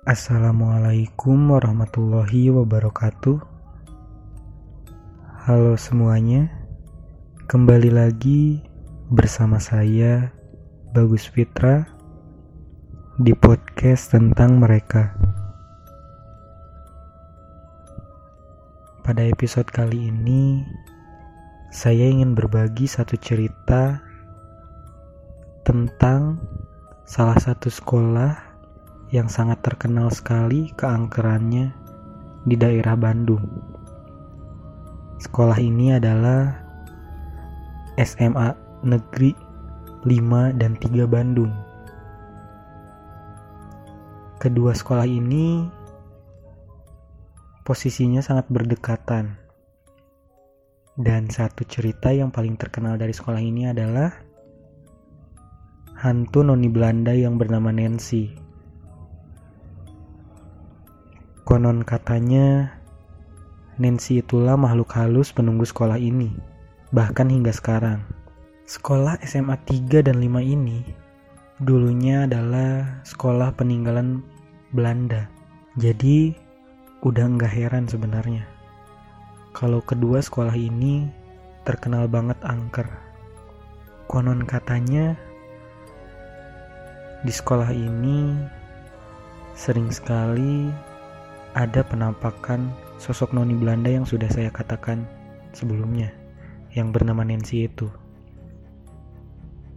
Assalamualaikum warahmatullahi wabarakatuh. Halo semuanya, kembali lagi bersama saya, Bagus Fitra, di podcast tentang mereka. Pada episode kali ini, saya ingin berbagi satu cerita tentang salah satu sekolah yang sangat terkenal sekali keangkerannya di daerah Bandung. Sekolah ini adalah SMA Negeri 5 dan 3 Bandung. Kedua sekolah ini posisinya sangat berdekatan. Dan satu cerita yang paling terkenal dari sekolah ini adalah hantu noni Belanda yang bernama Nancy. Konon katanya Nancy itulah makhluk halus penunggu sekolah ini, bahkan hingga sekarang. Sekolah SMA 3 dan 5 ini dulunya adalah sekolah peninggalan Belanda. Jadi udah nggak heran sebenarnya. Kalau kedua sekolah ini terkenal banget angker. Konon katanya di sekolah ini sering sekali ada penampakan sosok noni Belanda yang sudah saya katakan sebelumnya, yang bernama Nancy itu.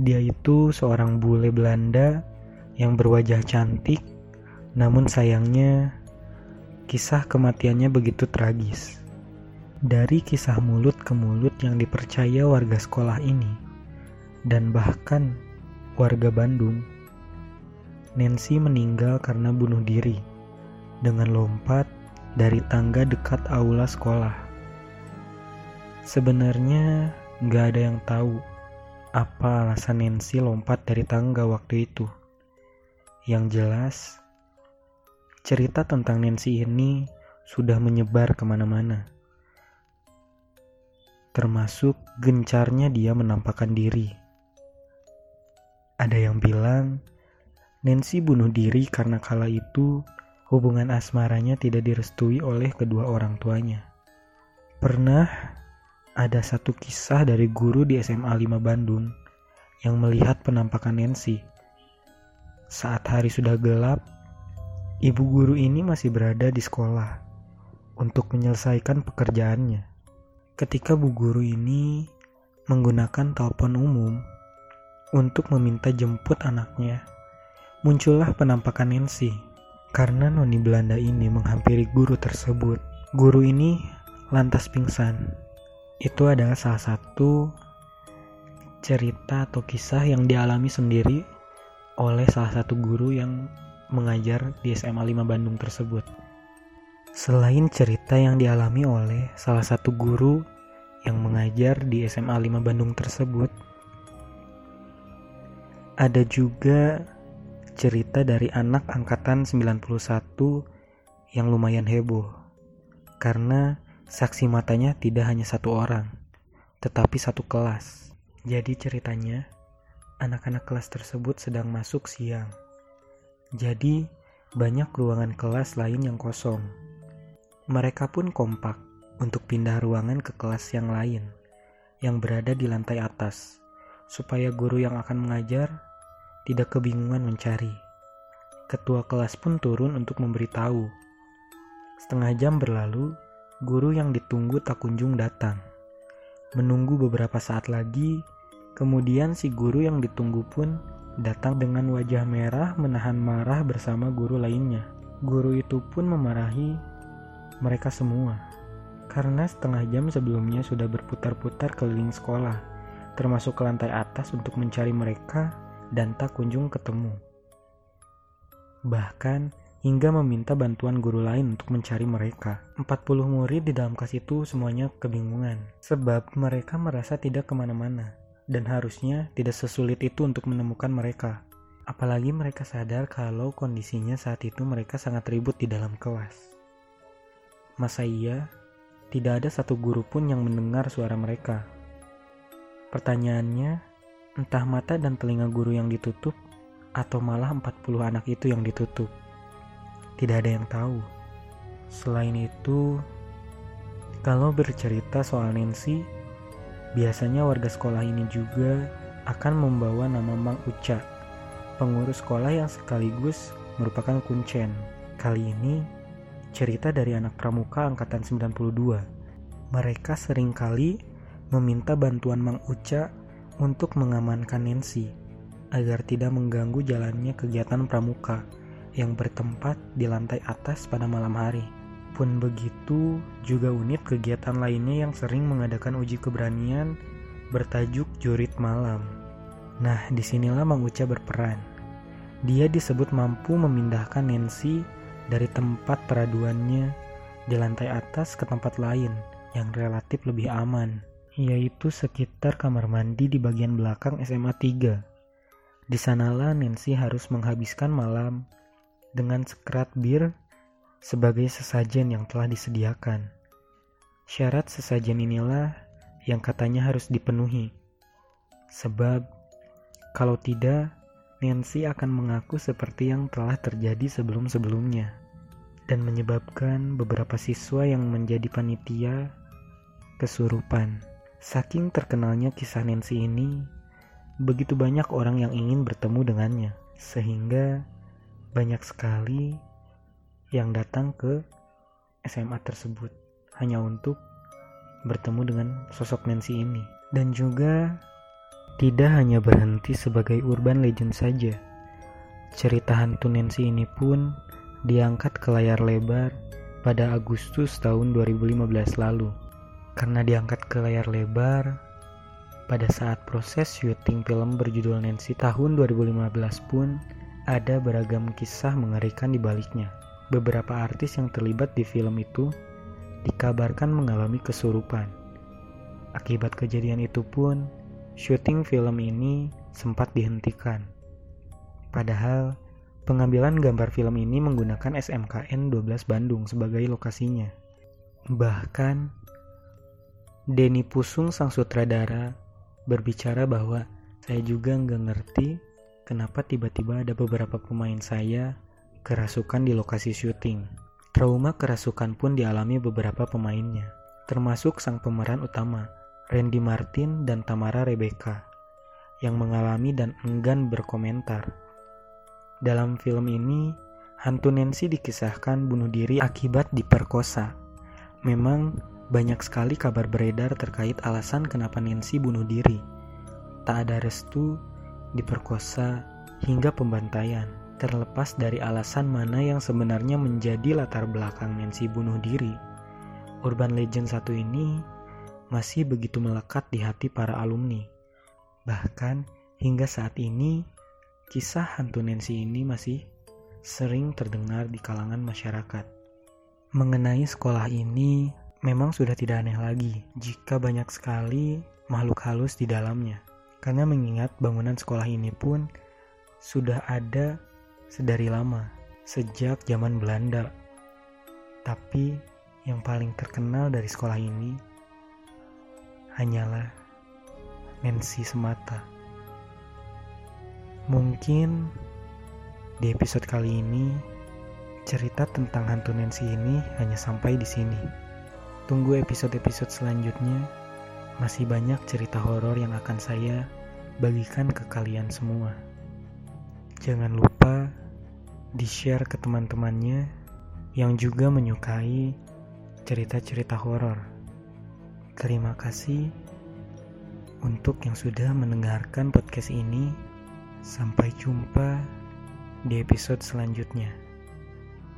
Dia itu seorang bule Belanda yang berwajah cantik, namun sayangnya kisah kematiannya begitu tragis. Dari kisah mulut ke mulut yang dipercaya warga sekolah ini, dan bahkan warga Bandung, Nancy meninggal karena bunuh diri dengan lompat dari tangga dekat aula sekolah. Sebenarnya gak ada yang tahu apa alasan Nancy lompat dari tangga waktu itu. Yang jelas, cerita tentang Nancy ini sudah menyebar ke mana-mana. Termasuk gencarnya dia menampakkan diri. Ada yang bilang Nancy bunuh diri karena kala itu hubungan asmaranya tidak direstui oleh kedua orang tuanya. Pernah ada satu kisah dari guru di SMA 5 Bandung yang melihat penampakan Nancy. Saat hari sudah gelap, ibu guru ini masih berada di sekolah untuk menyelesaikan pekerjaannya. Ketika bu guru ini menggunakan telepon umum untuk meminta jemput anaknya, muncullah penampakan Nancy karena noni Belanda ini menghampiri guru tersebut, guru ini lantas pingsan. Itu adalah salah satu cerita atau kisah yang dialami sendiri oleh salah satu guru yang mengajar di SMA 5 Bandung tersebut. Selain cerita yang dialami oleh salah satu guru yang mengajar di SMA 5 Bandung tersebut, ada juga cerita dari anak angkatan 91 yang lumayan heboh. Karena saksi matanya tidak hanya satu orang, tetapi satu kelas. Jadi ceritanya, anak-anak kelas tersebut sedang masuk siang. Jadi, banyak ruangan kelas lain yang kosong. Mereka pun kompak untuk pindah ruangan ke kelas yang lain yang berada di lantai atas, supaya guru yang akan mengajar tidak kebingungan mencari. Ketua kelas pun turun untuk memberitahu. Setengah jam berlalu, guru yang ditunggu tak kunjung datang. Menunggu beberapa saat lagi, kemudian si guru yang ditunggu pun datang dengan wajah merah menahan marah bersama guru lainnya. Guru itu pun memarahi mereka semua. Karena setengah jam sebelumnya sudah berputar-putar keliling sekolah, termasuk ke lantai atas untuk mencari mereka dan tak kunjung ketemu. Bahkan hingga meminta bantuan guru lain untuk mencari mereka. 40 murid di dalam kelas itu semuanya kebingungan, sebab mereka merasa tidak ke mana-mana, dan harusnya tidak sesulit itu untuk menemukan mereka. Apalagi mereka sadar kalau kondisinya saat itu mereka sangat ribut di dalam kelas. Masa iya, tidak ada satu guru pun yang mendengar suara mereka. Pertanyaannya, entah mata dan telinga guru yang ditutup atau malah 40 anak itu yang ditutup. tidak ada yang tahu. Selain itu, kalau bercerita soal Nancy, biasanya warga sekolah ini juga akan membawa nama Mang Uca, pengurus sekolah yang sekaligus merupakan kuncen. Kali ini, cerita dari anak pramuka angkatan 92. Mereka sering kali meminta bantuan Mang Uca untuk mengamankan Nancy agar tidak mengganggu jalannya kegiatan pramuka yang bertempat di lantai atas pada malam hari. Pun begitu, juga unit kegiatan lainnya yang sering mengadakan uji keberanian bertajuk jurit malam. Nah, di sinilah Mang Uca berperan. Dia disebut mampu memindahkan Nancy dari tempat peraduannya di lantai atas ke tempat lain yang relatif lebih aman, yaitu sekitar kamar mandi di bagian belakang SMA 3. Di sanalah Nancy harus menghabiskan malam dengan sekerat bir sebagai sesajen yang telah disediakan. Syarat sesajen inilah yang katanya harus dipenuhi. Sebab kalau tidak, Nancy akan mengaku seperti yang telah terjadi sebelum-sebelumnya dan menyebabkan beberapa siswa yang menjadi panitia kesurupan. Saking terkenalnya kisah Nancy ini, begitu banyak orang yang ingin bertemu dengannya, sehingga banyak sekali yang datang ke SMA tersebut hanya untuk bertemu dengan sosok Nancy ini. Dan juga tidak hanya berhenti sebagai urban legend saja. Cerita hantu Nancy ini pun diangkat ke layar lebar pada Agustus tahun 2015 lalu. Karena diangkat ke layar lebar, pada saat proses syuting film berjudul Nancy tahun 2015 pun ada beragam kisah mengerikan di baliknya. Beberapa artis yang terlibat di film itu dikabarkan mengalami kesurupan. Akibat kejadian itu pun, syuting film ini sempat dihentikan. Padahal, pengambilan gambar film ini menggunakan SMKN 12 Bandung sebagai lokasinya. Bahkan, Denny Pusung sang sutradara berbicara bahwa saya juga nggak ngerti kenapa tiba-tiba ada beberapa pemain saya kerasukan di lokasi syuting. Trauma kerasukan pun dialami beberapa pemainnya, termasuk sang pemeran utama, Randy Martin dan Tamara Rebecca, yang mengalami dan enggan berkomentar. Dalam film ini, hantu Nancy dikisahkan bunuh diri akibat diperkosa. Memang banyak sekali kabar beredar terkait alasan kenapa Nancy bunuh diri. Tak ada restu, diperkosa, hingga pembantaian. Terlepas dari alasan mana yang sebenarnya menjadi latar belakang Nancy bunuh diri, urban legend satu ini masih begitu melekat di hati para alumni. Bahkan hingga saat ini, kisah hantu Nancy ini masih sering terdengar di kalangan masyarakat. Mengenai sekolah ini, memang sudah tidak aneh lagi jika banyak sekali makhluk halus di dalamnya. Karena mengingat bangunan sekolah ini pun sudah ada sedari lama, sejak zaman Belanda. Tapi yang paling terkenal dari sekolah ini hanyalah Nancy semata. Mungkin di episode kali ini cerita tentang hantu Nancy ini hanya sampai di sini. Tunggu episode-episode selanjutnya. Masih banyak cerita horor yang akan saya bagikan ke kalian semua. Jangan lupa di-share ke teman-temannya yang juga menyukai cerita-cerita horor. Terima kasih untuk yang sudah mendengarkan podcast ini. Sampai jumpa di episode selanjutnya.